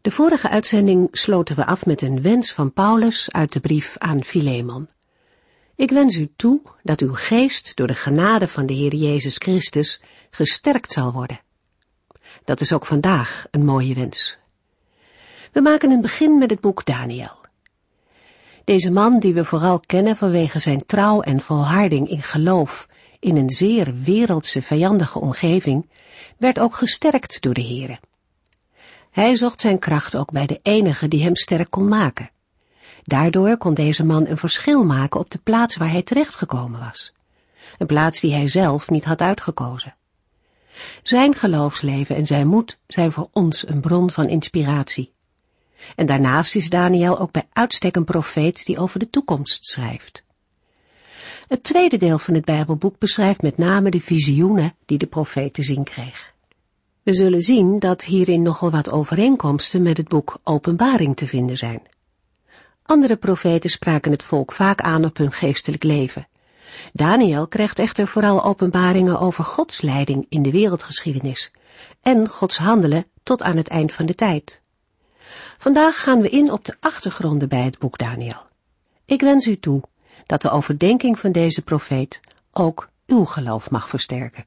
De vorige uitzending sloten we af met een wens van Paulus uit de brief aan Philemon. Ik wens u toe dat uw geest door de genade van de Heer Jezus Christus gesterkt zal worden. Dat is ook vandaag een mooie wens. We maken een begin met het boek Daniel. Deze man, die we vooral kennen vanwege zijn trouw en volharding in geloof in een zeer wereldse vijandige omgeving, werd ook gesterkt door de Heere. Hij zocht zijn kracht ook bij de enige die hem sterk kon maken. Daardoor kon deze man een verschil maken op de plaats waar hij terechtgekomen was. Een plaats die hij zelf niet had uitgekozen. Zijn geloofsleven en zijn moed zijn voor ons een bron van inspiratie. En daarnaast is Daniel ook bij uitstek een profeet die over de toekomst schrijft. Het tweede deel van het Bijbelboek beschrijft met name de visioenen die de profeet te zien kreeg. We zullen zien dat hierin nogal wat overeenkomsten met het boek Openbaring te vinden zijn. Andere profeten spraken het volk vaak aan op hun geestelijk leven. Daniel kreeg echter vooral openbaringen over Gods leiding in de wereldgeschiedenis en Gods handelen tot aan het eind van de tijd. Vandaag gaan we in op de achtergronden bij het boek Daniel. Ik wens u toe dat de overdenking van deze profeet ook uw geloof mag versterken.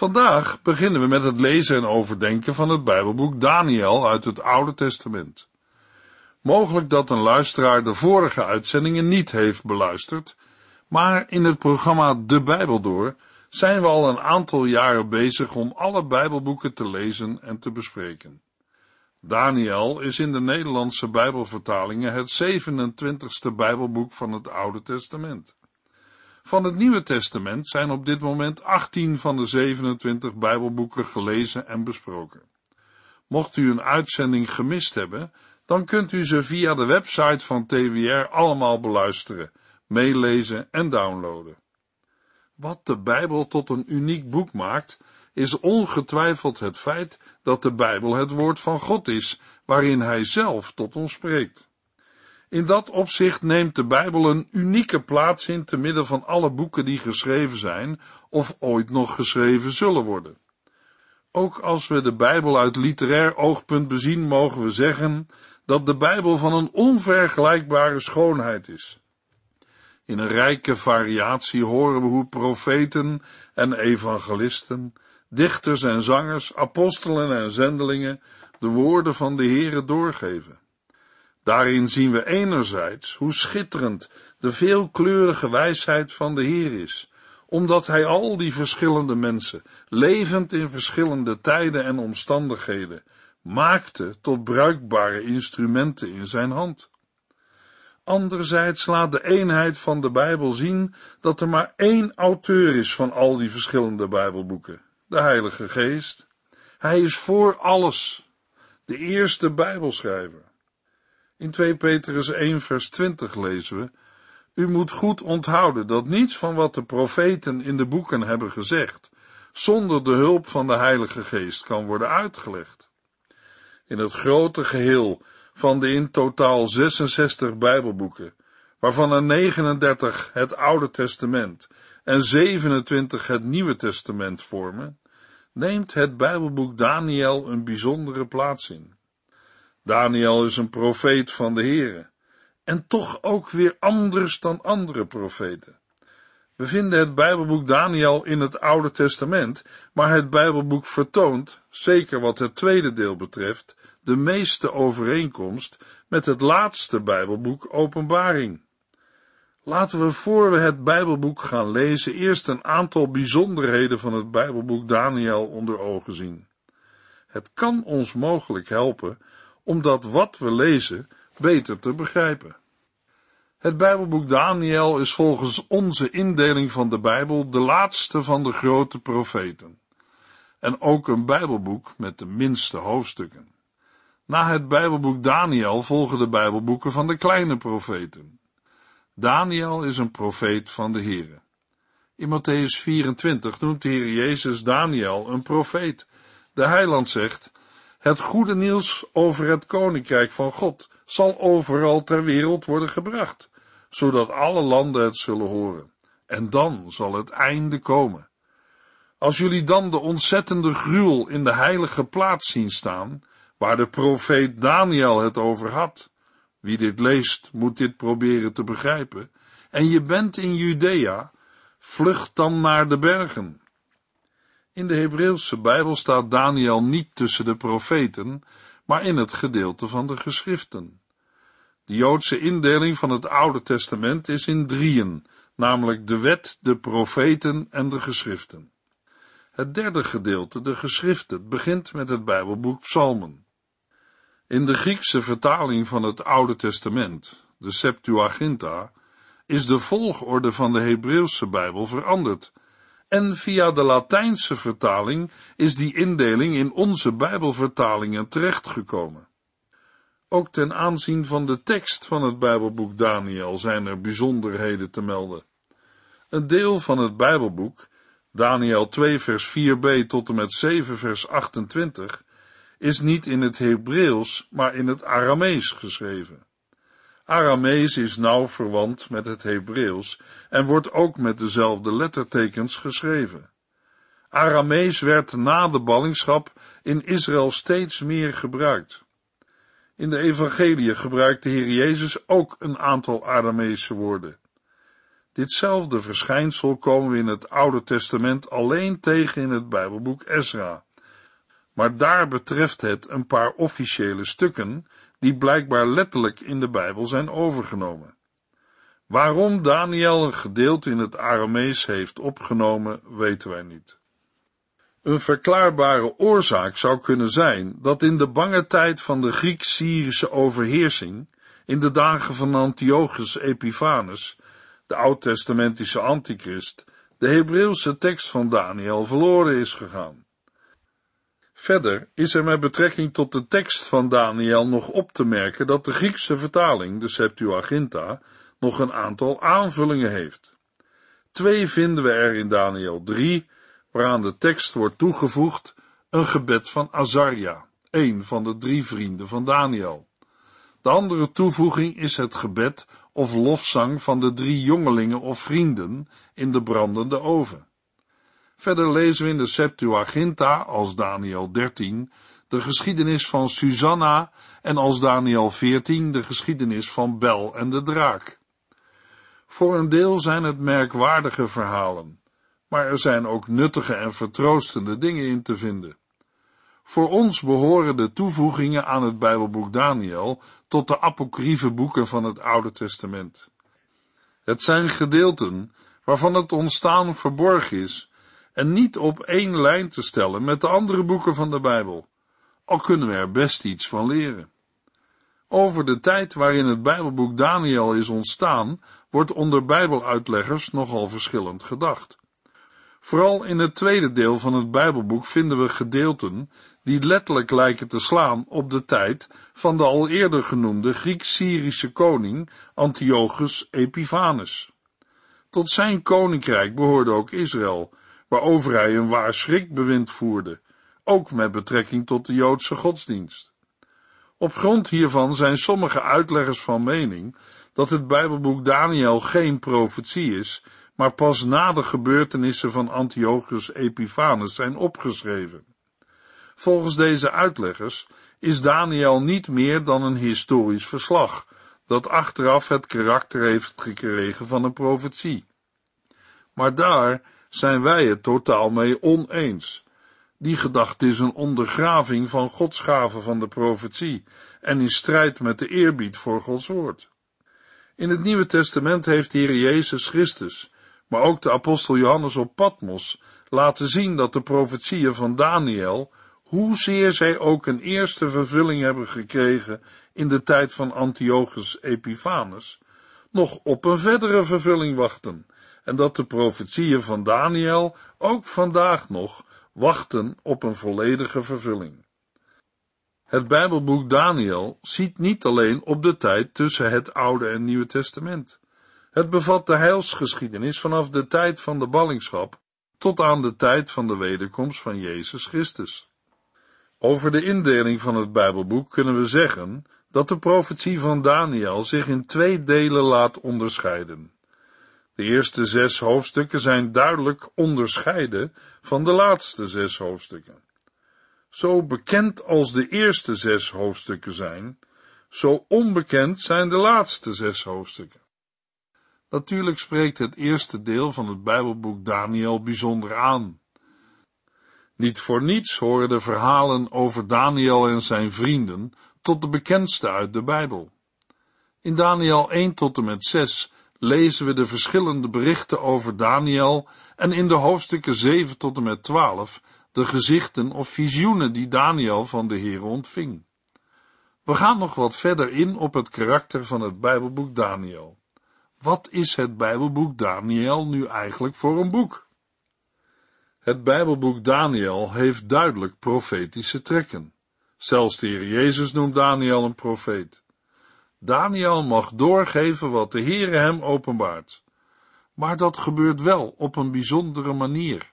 Vandaag beginnen we met het lezen en overdenken van het Bijbelboek Daniel uit het Oude Testament. Mogelijk dat een luisteraar de vorige uitzendingen niet heeft beluisterd, maar in het programma De Bijbel Door zijn we al een aantal jaren bezig om alle Bijbelboeken te lezen en te bespreken. Daniel is in de Nederlandse Bijbelvertalingen het 27ste Bijbelboek van het Oude Testament. Van het Nieuwe Testament zijn op dit moment 18 van de 27 Bijbelboeken gelezen en besproken. Mocht u een uitzending gemist hebben, dan kunt u ze via de website van TWR allemaal beluisteren, meelezen en downloaden. Wat de Bijbel tot een uniek boek maakt, is ongetwijfeld het feit dat de Bijbel het woord van God is, waarin Hij zelf tot ons spreekt. In dat opzicht neemt de Bijbel een unieke plaats in te midden van alle boeken die geschreven zijn of ooit nog geschreven zullen worden. Ook als we de Bijbel uit literair oogpunt bezien, mogen we zeggen dat de Bijbel van een onvergelijkbare schoonheid is. In een rijke variatie horen we hoe profeten en evangelisten, dichters en zangers, apostelen en zendelingen de woorden van de Heere doorgeven. Daarin zien we enerzijds hoe schitterend de veelkleurige wijsheid van de Heer is, omdat Hij al die verschillende mensen, levend in verschillende tijden en omstandigheden, maakte tot bruikbare instrumenten in Zijn hand. Anderzijds laat de eenheid van de Bijbel zien dat er maar één auteur is van al die verschillende Bijbelboeken, de Heilige Geest. Hij is voor alles, de eerste Bijbelschrijver. In 2 Petrus 1 vers 20 lezen we, U moet goed onthouden dat niets van wat de profeten in de boeken hebben gezegd, zonder de hulp van de Heilige Geest kan worden uitgelegd. In het grote geheel van de in totaal 66 Bijbelboeken, waarvan er 39 het Oude Testament en 27 het Nieuwe Testament vormen, neemt het Bijbelboek Daniel een bijzondere plaats in. Daniel is een profeet van de Heere, en toch ook weer anders dan andere profeten. We vinden het Bijbelboek Daniel in het Oude Testament, maar het Bijbelboek vertoont, zeker wat het tweede deel betreft, de meeste overeenkomst met het laatste Bijbelboek Openbaring. Laten we voor we het Bijbelboek gaan lezen eerst een aantal bijzonderheden van het Bijbelboek Daniel onder ogen zien. Het kan ons mogelijk helpen om dat wat we lezen beter te begrijpen. Het Bijbelboek Daniel is volgens onze indeling van de Bijbel de laatste van de grote profeten. En ook een Bijbelboek met de minste hoofdstukken. Na het Bijbelboek Daniel volgen de Bijbelboeken van de kleine profeten. Daniel is een profeet van de Here. In Matthäus 24 noemt de Heer Jezus Daniel een profeet. De heiland zegt, het goede nieuws over het koninkrijk van God zal overal ter wereld worden gebracht, zodat alle landen het zullen horen. En dan zal het einde komen. Als jullie dan de ontzettende gruwel in de heilige plaats zien staan, waar de profeet Daniel het over had, wie dit leest moet dit proberen te begrijpen, en je bent in Judea, vlucht dan naar de bergen. In de Hebreeuwse Bijbel staat Daniel niet tussen de profeten, maar in het gedeelte van de geschriften. De Joodse indeling van het Oude Testament is in drieën, namelijk de wet, de profeten en de geschriften. Het derde gedeelte, de geschriften, begint met het Bijbelboek Psalmen. In de Griekse vertaling van het Oude Testament, de Septuaginta, is de volgorde van de Hebreeuwse Bijbel veranderd en via de Latijnse vertaling is die indeling in onze Bijbelvertalingen terechtgekomen. Ook ten aanzien van de tekst van het Bijbelboek Daniel zijn er bijzonderheden te melden. Een deel van het Bijbelboek, Daniel 2 vers 4b tot en met 7 vers 28, is niet in het Hebreeuws, maar in het Aramees geschreven. Aramees is nauw verwant met het Hebreeuws en wordt ook met dezelfde lettertekens geschreven. Aramees werd na de ballingschap in Israël steeds meer gebruikt. In de evangelie gebruikt de Heer Jezus ook een aantal Arameese woorden. Ditzelfde verschijnsel komen we in het Oude Testament alleen tegen in het Bijbelboek Ezra. Maar daar betreft het een paar officiële stukken die blijkbaar letterlijk in de Bijbel zijn overgenomen. Waarom Daniel een gedeelte in het Aramees heeft opgenomen, weten wij niet. Een verklaarbare oorzaak zou kunnen zijn dat in de bange tijd van de Griek-Syrische overheersing, in de dagen van Antiochus Epiphanes, de oud-testamentische antichrist, de Hebreeuwse tekst van Daniel verloren is gegaan. Verder is er met betrekking tot de tekst van Daniel nog op te merken dat de Griekse vertaling, de Septuaginta, nog een aantal aanvullingen heeft. Twee vinden we er in Daniel 3, waaraan de tekst wordt toegevoegd een gebed van Azaria, een van de drie vrienden van Daniel. De andere toevoeging is het gebed of lofzang van de drie jongelingen of vrienden in de brandende oven. Verder lezen we in de Septuaginta als Daniel 13 de geschiedenis van Susanna en als Daniel 14 de geschiedenis van Bel en de draak. Voor een deel zijn het merkwaardige verhalen, maar er zijn ook nuttige en vertroostende dingen in te vinden. Voor ons behoren de toevoegingen aan het Bijbelboek Daniel tot de apocryfe boeken van het Oude Testament. Het zijn gedeelten waarvan het ontstaan verborgen is en niet op één lijn te stellen met de andere boeken van de Bijbel, al kunnen we er best iets van leren. Over de tijd waarin het Bijbelboek Daniel is ontstaan, wordt onder Bijbeluitleggers nogal verschillend gedacht. Vooral in het tweede deel van het Bijbelboek vinden we gedeelten die letterlijk lijken te slaan op de tijd van de al eerder genoemde Griek-Syrische koning Antiochus Epiphanes. Tot zijn koninkrijk behoorde ook Israël, waarover hij een waar schrikbewind voerde, ook met betrekking tot de Joodse godsdienst. Op grond hiervan zijn sommige uitleggers van mening dat het Bijbelboek Daniel geen profetie is, maar pas na de gebeurtenissen van Antiochus Epiphanes zijn opgeschreven. Volgens deze uitleggers is Daniel niet meer dan een historisch verslag, dat achteraf het karakter heeft gekregen van een profetie. Maar daar zijn wij het totaal mee oneens. Die gedachte is een ondergraving van Gods gave van de profetie en in strijd met de eerbied voor Gods woord. In het Nieuwe Testament heeft de Heer Jezus Christus, maar ook de apostel Johannes op Patmos, laten zien dat de profetieën van Daniel, hoezeer zij ook een eerste vervulling hebben gekregen in de tijd van Antiochus Epiphanes, nog op een verdere vervulling wachten en dat de profetieën van Daniel ook vandaag nog wachten op een volledige vervulling. Het Bijbelboek Daniel ziet niet alleen op de tijd tussen het Oude en Nieuwe Testament. Het bevat de heilsgeschiedenis vanaf de tijd van de ballingschap tot aan de tijd van de wederkomst van Jezus Christus. Over de indeling van het Bijbelboek kunnen we zeggen dat de profetie van Daniel zich in twee delen laat onderscheiden. De eerste zes hoofdstukken zijn duidelijk onderscheiden van de laatste zes hoofdstukken. Zo bekend als de eerste zes hoofdstukken zijn, zo onbekend zijn de laatste zes hoofdstukken. Natuurlijk spreekt het eerste deel van het Bijbelboek Daniel bijzonder aan. Niet voor niets horen de verhalen over Daniel en zijn vrienden tot de bekendste uit de Bijbel. In Daniel 1 tot en met 6 lezen we de verschillende berichten over Daniel en in de hoofdstukken 7 tot en met 12 de gezichten of visioenen die Daniel van de Heer ontving. We gaan nog wat verder in op het karakter van het Bijbelboek Daniel. Wat is het Bijbelboek Daniel nu eigenlijk voor een boek? Het Bijbelboek Daniel heeft duidelijk profetische trekken. Zelfs de Heer Jezus noemt Daniel een profeet. Daniel mag doorgeven wat de Heere hem openbaart. Maar dat gebeurt wel op een bijzondere manier.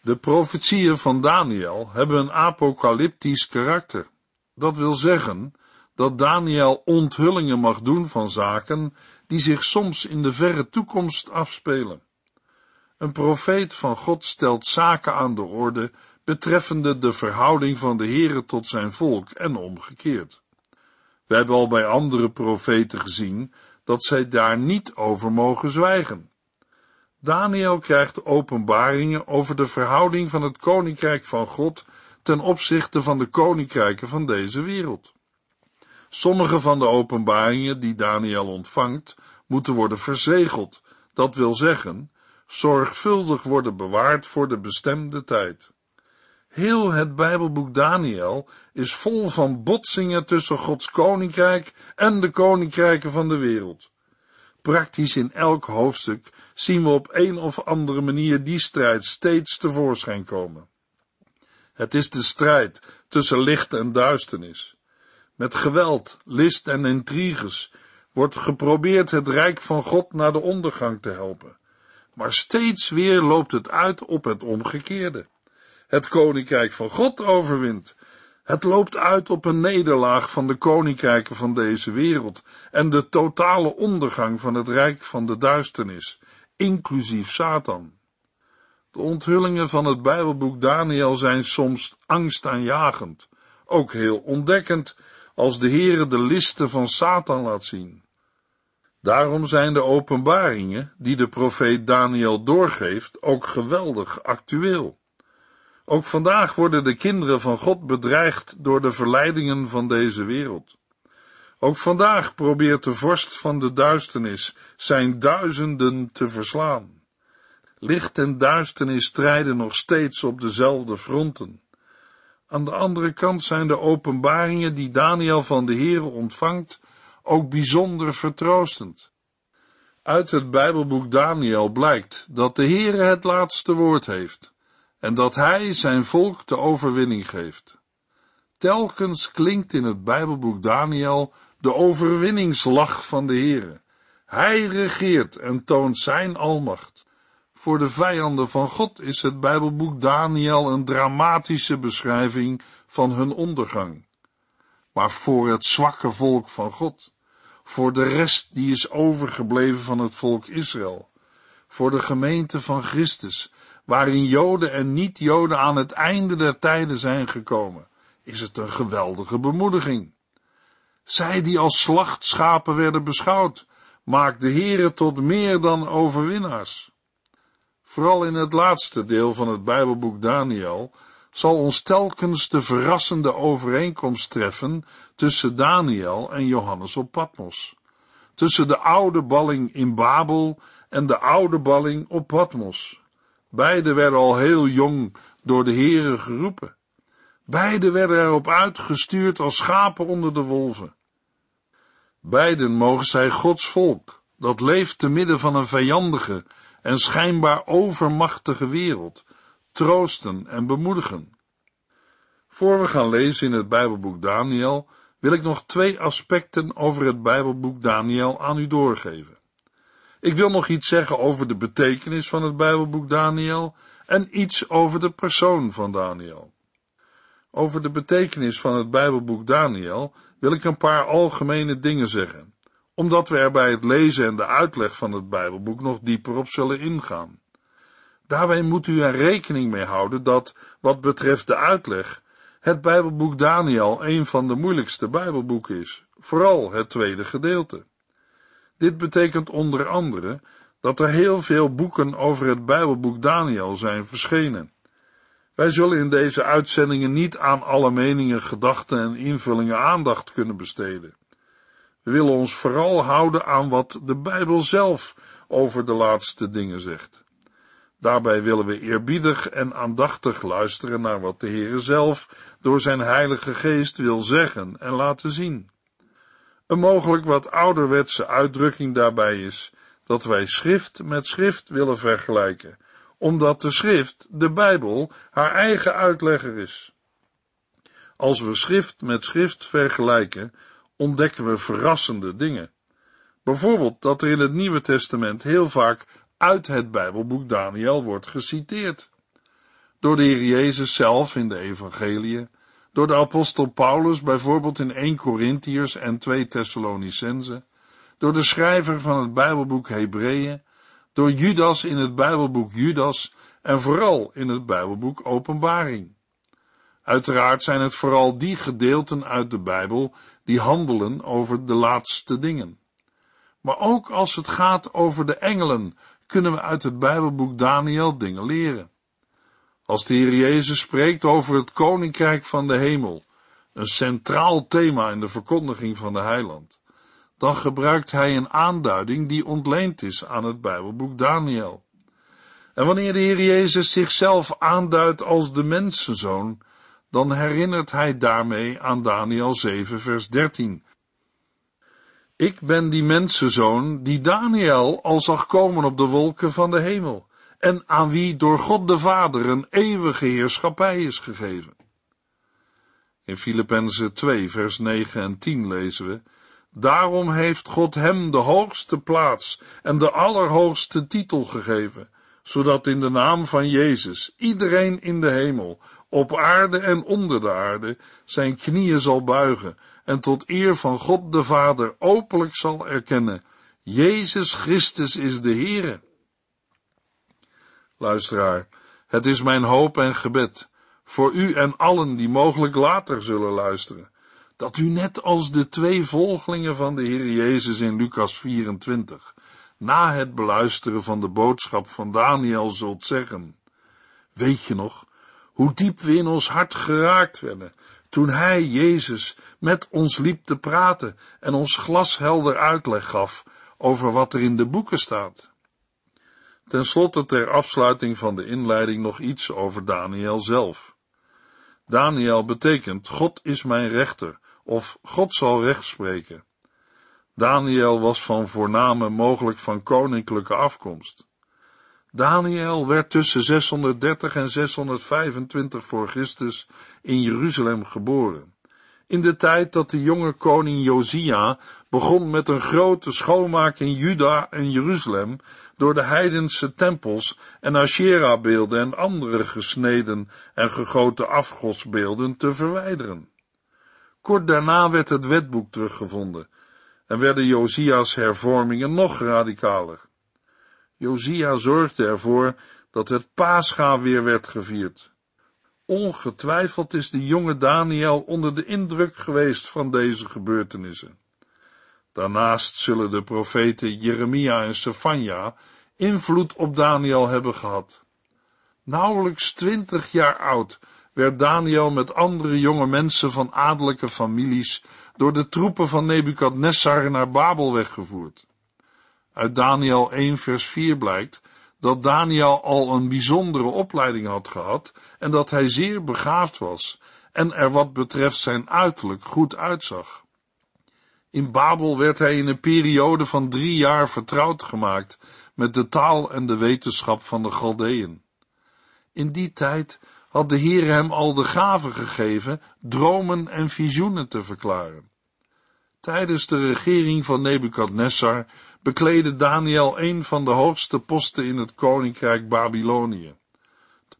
De profetieën van Daniel hebben een apocalyptisch karakter. Dat wil zeggen dat Daniel onthullingen mag doen van zaken die zich soms in de verre toekomst afspelen. Een profeet van God stelt zaken aan de orde betreffende de verhouding van de Heere tot zijn volk en omgekeerd. We hebben al bij andere profeten gezien dat zij daar niet over mogen zwijgen. Daniel krijgt openbaringen over de verhouding van het koninkrijk van God ten opzichte van de koninkrijken van deze wereld. Sommige van de openbaringen die Daniel ontvangt, moeten worden verzegeld, dat wil zeggen, zorgvuldig worden bewaard voor de bestemde tijd. Heel het Bijbelboek Daniel is vol van botsingen tussen Gods koninkrijk en de koninkrijken van de wereld. Praktisch in elk hoofdstuk zien we op een of andere manier die strijd steeds tevoorschijn komen. Het is de strijd tussen licht en duisternis. Met geweld, list en intriges wordt geprobeerd het rijk van God naar de ondergang te helpen. Maar steeds weer loopt het uit op het omgekeerde. Het koninkrijk van God overwint. Het loopt uit op een nederlaag van de koninkrijken van deze wereld en de totale ondergang van het rijk van de duisternis, inclusief Satan. De onthullingen van het Bijbelboek Daniel zijn soms angstaanjagend, ook heel ontdekkend als de Heere de listen van Satan laat zien. Daarom zijn de openbaringen die de profeet Daniel doorgeeft ook geweldig actueel. Ook vandaag worden de kinderen van God bedreigd door de verleidingen van deze wereld. Ook vandaag probeert de vorst van de duisternis zijn duizenden te verslaan. Licht en duisternis strijden nog steeds op dezelfde fronten. Aan de andere kant zijn de openbaringen die Daniel van de Heere ontvangt ook bijzonder vertroostend. Uit het Bijbelboek Daniel blijkt dat de Heere het laatste woord heeft en dat Hij zijn volk de overwinning geeft. Telkens klinkt in het Bijbelboek Daniel de overwinningslach van de Heere. Hij regeert en toont zijn almacht. Voor de vijanden van God is het Bijbelboek Daniel een dramatische beschrijving van hun ondergang. Maar voor het zwakke volk van God, voor de rest die is overgebleven van het volk Israël, voor de gemeente van Christus, waarin Joden en niet-Joden aan het einde der tijden zijn gekomen, is het een geweldige bemoediging. Zij die als slachtschapen werden beschouwd, maakt de Heere tot meer dan overwinnaars. Vooral in het laatste deel van het Bijbelboek Daniel zal ons telkens de verrassende overeenkomst treffen tussen Daniel en Johannes op Patmos. Tussen de oude balling in Babel en de oude balling op Patmos. Beide werden al heel jong door de Heere geroepen. Beide werden erop uitgestuurd als schapen onder de wolven. Beiden mogen zij Gods volk, dat leeft te midden van een vijandige en schijnbaar overmachtige wereld, troosten en bemoedigen. Voor we gaan lezen in het Bijbelboek Daniel, wil ik nog twee aspecten over het Bijbelboek Daniel aan u doorgeven. Ik wil nog iets zeggen over de betekenis van het Bijbelboek Daniel en iets over de persoon van Daniel. Over de betekenis van het Bijbelboek Daniel wil ik een paar algemene dingen zeggen, omdat we er bij het lezen en de uitleg van het Bijbelboek nog dieper op zullen ingaan. Daarbij moet u er rekening mee houden dat, wat betreft de uitleg, het Bijbelboek Daniel een van de moeilijkste Bijbelboeken is, vooral het tweede gedeelte. Dit betekent onder andere dat er heel veel boeken over het Bijbelboek Daniel zijn verschenen. Wij zullen in deze uitzendingen niet aan alle meningen, gedachten en invullingen aandacht kunnen besteden. We willen ons vooral houden aan wat de Bijbel zelf over de laatste dingen zegt. Daarbij willen we eerbiedig en aandachtig luisteren naar wat de Heere zelf door zijn Heilige Geest wil zeggen en laten zien. Een mogelijk wat ouderwetse uitdrukking daarbij is dat wij schrift met schrift willen vergelijken, omdat de schrift, de Bijbel, haar eigen uitlegger is. Als we schrift met schrift vergelijken, ontdekken we verrassende dingen. Bijvoorbeeld dat er in het Nieuwe Testament heel vaak uit het Bijbelboek Daniel wordt geciteerd. Door de Heer Jezus zelf in de Evangelie, door de apostel Paulus bijvoorbeeld in 1 Corinthiërs en 2 Thessalonicense, door de schrijver van het Bijbelboek Hebreeën, door Judas in het Bijbelboek Judas en vooral in het Bijbelboek Openbaring. Uiteraard zijn het vooral die gedeelten uit de Bijbel die handelen over de laatste dingen. Maar ook als het gaat over de engelen, kunnen we uit het Bijbelboek Daniel dingen leren. Als de Heer Jezus spreekt over het koninkrijk van de hemel, een centraal thema in de verkondiging van de heiland, dan gebruikt hij een aanduiding die ontleend is aan het Bijbelboek Daniel. En wanneer de Heer Jezus zichzelf aanduidt als de mensenzoon, dan herinnert hij daarmee aan Daniel 7 vers 13. Ik ben die mensenzoon die Daniel al zag komen op de wolken van de hemel en aan wie door God de Vader een eeuwige heerschappij is gegeven. In Filippenzen 2 vers 9 en 10 lezen we, Daarom heeft God hem de hoogste plaats en de allerhoogste titel gegeven, zodat in de naam van Jezus iedereen in de hemel, op aarde en onder de aarde, zijn knieën zal buigen en tot eer van God de Vader openlijk zal erkennen, Jezus Christus is de Heere. Luisteraar, het is mijn hoop en gebed voor u en allen die mogelijk later zullen luisteren, dat u net als de twee volgelingen van de Heer Jezus in Lucas 24, na het beluisteren van de boodschap van Daniel zult zeggen, weet je nog, hoe diep we in ons hart geraakt werden, toen Hij, Jezus, met ons liep te praten en ons glashelder uitleg gaf over wat er in de boeken staat. Ten slotte ter afsluiting van de inleiding nog iets over Daniel zelf. Daniel betekent God is mijn rechter of God zal recht spreken. Daniel was van voorname mogelijk van koninklijke afkomst. Daniel werd tussen 630 en 625 voor Christus in Jeruzalem geboren. In de tijd dat de jonge koning Josia begon met een grote schoonmaak in Juda en Jeruzalem door de heidense tempels en Asherah-beelden en andere gesneden en gegoten afgodsbeelden te verwijderen. Kort daarna werd het wetboek teruggevonden en werden Josia's hervormingen nog radicaler. Josia zorgde ervoor dat het Pascha weer werd gevierd. Ongetwijfeld is de jonge Daniel onder de indruk geweest van deze gebeurtenissen. Daarnaast zullen de profeten Jeremia en Sefania invloed op Daniel hebben gehad. Nauwelijks twintig jaar oud werd Daniel met andere jonge mensen van adellijke families door de troepen van Nebukadnessar naar Babel weggevoerd. Uit Daniel 1 vers 4 blijkt dat Daniel al een bijzondere opleiding had gehad en dat hij zeer begaafd was en er wat betreft zijn uiterlijk goed uitzag. In Babel werd hij in een periode van drie jaar vertrouwd gemaakt met de taal en de wetenschap van de Galdeën. In die tijd had de Heer hem al de gave gegeven dromen en visioenen te verklaren. Tijdens de regering van Nebukadnessar bekleedde Daniel een van de hoogste posten in het koninkrijk Babylonië.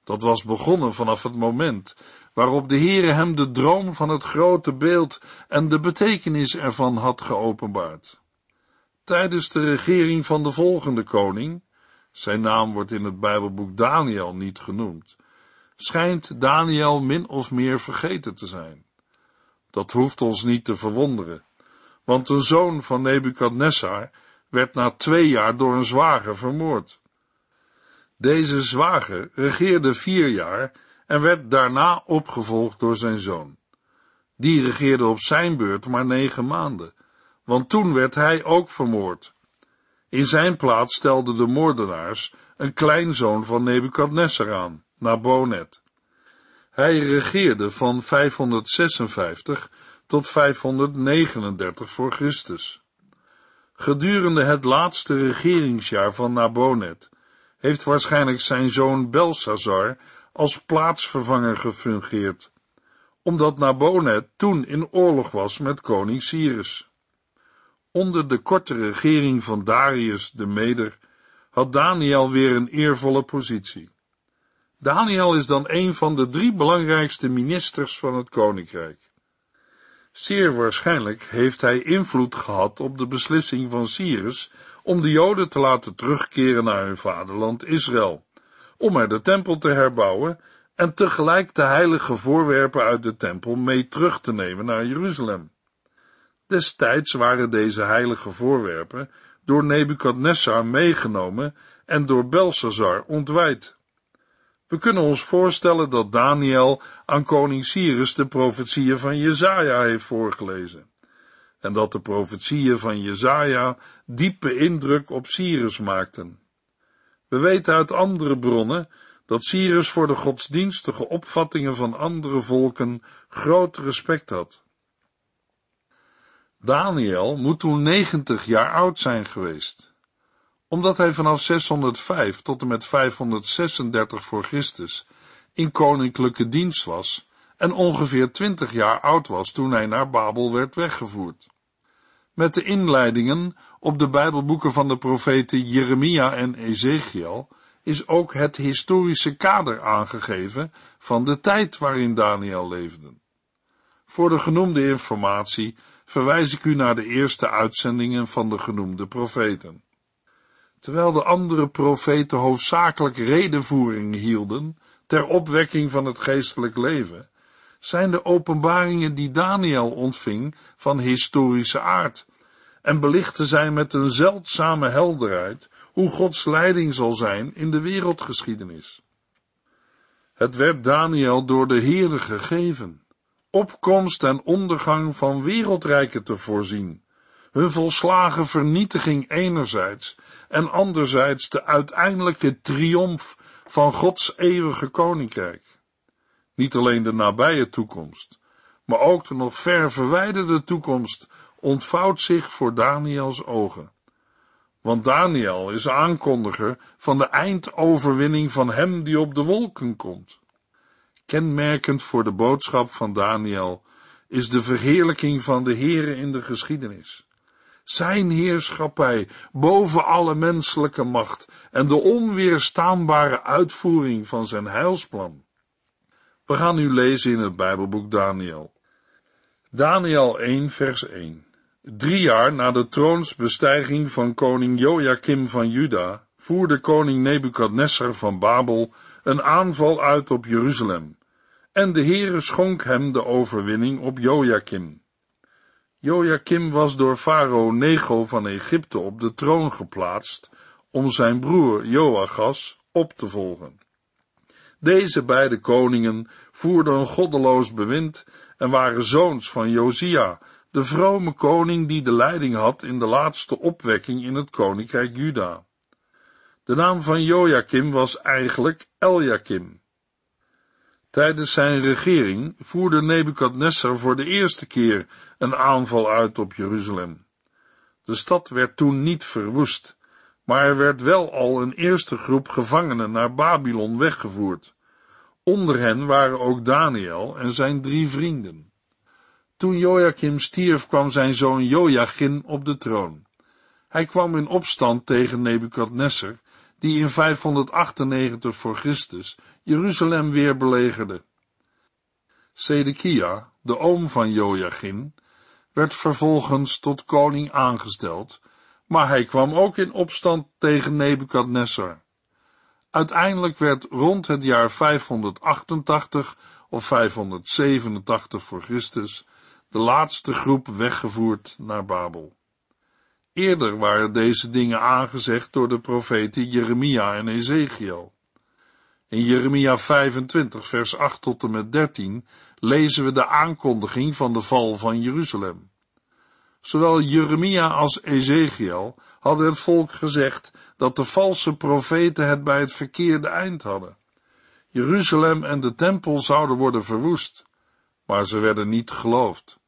Dat was begonnen vanaf het moment waarop de Heere hem de droom van het grote beeld en de betekenis ervan had geopenbaard. Tijdens de regering van de volgende koning, zijn naam wordt in het Bijbelboek Daniel niet genoemd, schijnt Daniel min of meer vergeten te zijn. Dat hoeft ons niet te verwonderen, want een zoon van Nebukadnessar werd na twee jaar door een zwager vermoord. Deze zwager regeerde vier jaar en werd daarna opgevolgd door zijn zoon. Die regeerde op zijn beurt maar negen maanden, want toen werd hij ook vermoord. In zijn plaats stelden de moordenaars een kleinzoon van Nebukadnessar aan, Nabonet. Hij regeerde van 556 tot 539 voor Christus. Gedurende het laatste regeringsjaar van Nabonet heeft waarschijnlijk zijn zoon Belsazar als plaatsvervanger gefungeerd, omdat Nabonet toen in oorlog was met koning Cyrus. Onder de korte regering van Darius de Meder had Daniel weer een eervolle positie. Daniel is dan een van de drie belangrijkste ministers van het koninkrijk. Zeer waarschijnlijk heeft hij invloed gehad op de beslissing van Cyrus om de Joden te laten terugkeren naar hun vaderland Israël, om er de tempel te herbouwen en tegelijk de heilige voorwerpen uit de tempel mee terug te nemen naar Jeruzalem. Destijds waren deze heilige voorwerpen door Nebukadnessar meegenomen en door Belsazar ontwijd. We kunnen ons voorstellen dat Daniel aan koning Cyrus de profetieën van Jezaja heeft voorgelezen. En dat de profetieën van Jezaja diepe indruk op Cyrus maakten. We weten uit andere bronnen dat Cyrus voor de godsdienstige opvattingen van andere volken groot respect had. Daniel moet toen 90 jaar oud zijn geweest omdat hij vanaf 605 tot en met 536 voor Christus in koninklijke dienst was en ongeveer 20 jaar oud was toen hij naar Babel werd weggevoerd. Met de inleidingen op de Bijbelboeken van de profeten Jeremia en Ezekiel is ook het historische kader aangegeven van de tijd waarin Daniel leefde. Voor de genoemde informatie verwijs ik u naar de eerste uitzendingen van de genoemde profeten. Terwijl de andere profeten hoofdzakelijk redenvoering hielden ter opwekking van het geestelijk leven, zijn de openbaringen die Daniel ontving van historische aard en belichten zij met een zeldzame helderheid hoe Gods leiding zal zijn in de wereldgeschiedenis. Het werd Daniel door de Heere gegeven, opkomst en ondergang van wereldrijken te voorzien, hun volslagen vernietiging enerzijds en anderzijds de uiteindelijke triomf van Gods eeuwige koninkrijk. Niet alleen de nabije toekomst, maar ook de nog ver verwijderde toekomst ontvouwt zich voor Daniels ogen. Want Daniel is aankondiger van de eindoverwinning van hem die op de wolken komt. Kenmerkend voor de boodschap van Daniel is de verheerlijking van de Here in de geschiedenis zijn heerschappij boven alle menselijke macht en de onweerstaanbare uitvoering van zijn heilsplan. We gaan nu lezen in het Bijbelboek Daniel. Daniel 1 vers 1 Drie jaar na de troonsbestijging van koning Joachim van Juda voerde koning Nebukadnessar van Babel een aanval uit op Jeruzalem, en de Heere schonk hem de overwinning op Joachim. Joachim was door farao Nego van Egypte op de troon geplaatst om zijn broer Joachas op te volgen. Deze beide koningen voerden een goddeloos bewind en waren zoons van Josia, de vrome koning die de leiding had in de laatste opwekking in het koninkrijk Juda. De naam van Joachim was eigenlijk Eljakim. Tijdens zijn regering voerde Nebukadnessar voor de eerste keer een aanval uit op Jeruzalem. De stad werd toen niet verwoest, maar er werd wel al een eerste groep gevangenen naar Babylon weggevoerd, Onder hen waren ook Daniel en zijn drie vrienden. Toen Joachim stierf kwam zijn zoon Joachim op de troon. Hij kwam in opstand tegen Nebukadnessar, die in 598 voor Christus Jeruzalem weer belegerde. Sedekia, de oom van Joachim, werd vervolgens tot koning aangesteld, maar hij kwam ook in opstand tegen Nebukadnessar. Uiteindelijk werd rond het jaar 588 of 587 voor Christus de laatste groep weggevoerd naar Babel. Eerder waren deze dingen aangezegd door de profeten Jeremia en Ezekiel. In Jeremia 25 vers 8 tot en met 13 lezen we de aankondiging van de val van Jeruzalem. Zowel Jeremia als Ezekiel hadden het volk gezegd dat de valse profeten het bij het verkeerde eind hadden. Jeruzalem en de tempel zouden worden verwoest, maar ze werden niet geloofd.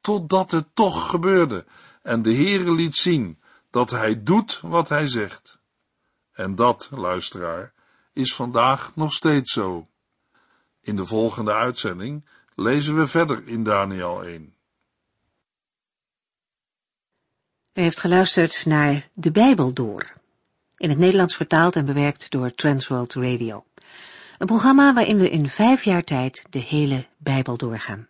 Totdat het toch gebeurde en de Heere liet zien dat hij doet wat hij zegt. En dat, luisteraar, is vandaag nog steeds zo. In de volgende uitzending lezen we verder in Daniel 1. U heeft geluisterd naar De Bijbel Door, in het Nederlands vertaald en bewerkt door Transworld Radio. Een programma waarin we in vijf jaar tijd de hele Bijbel doorgaan.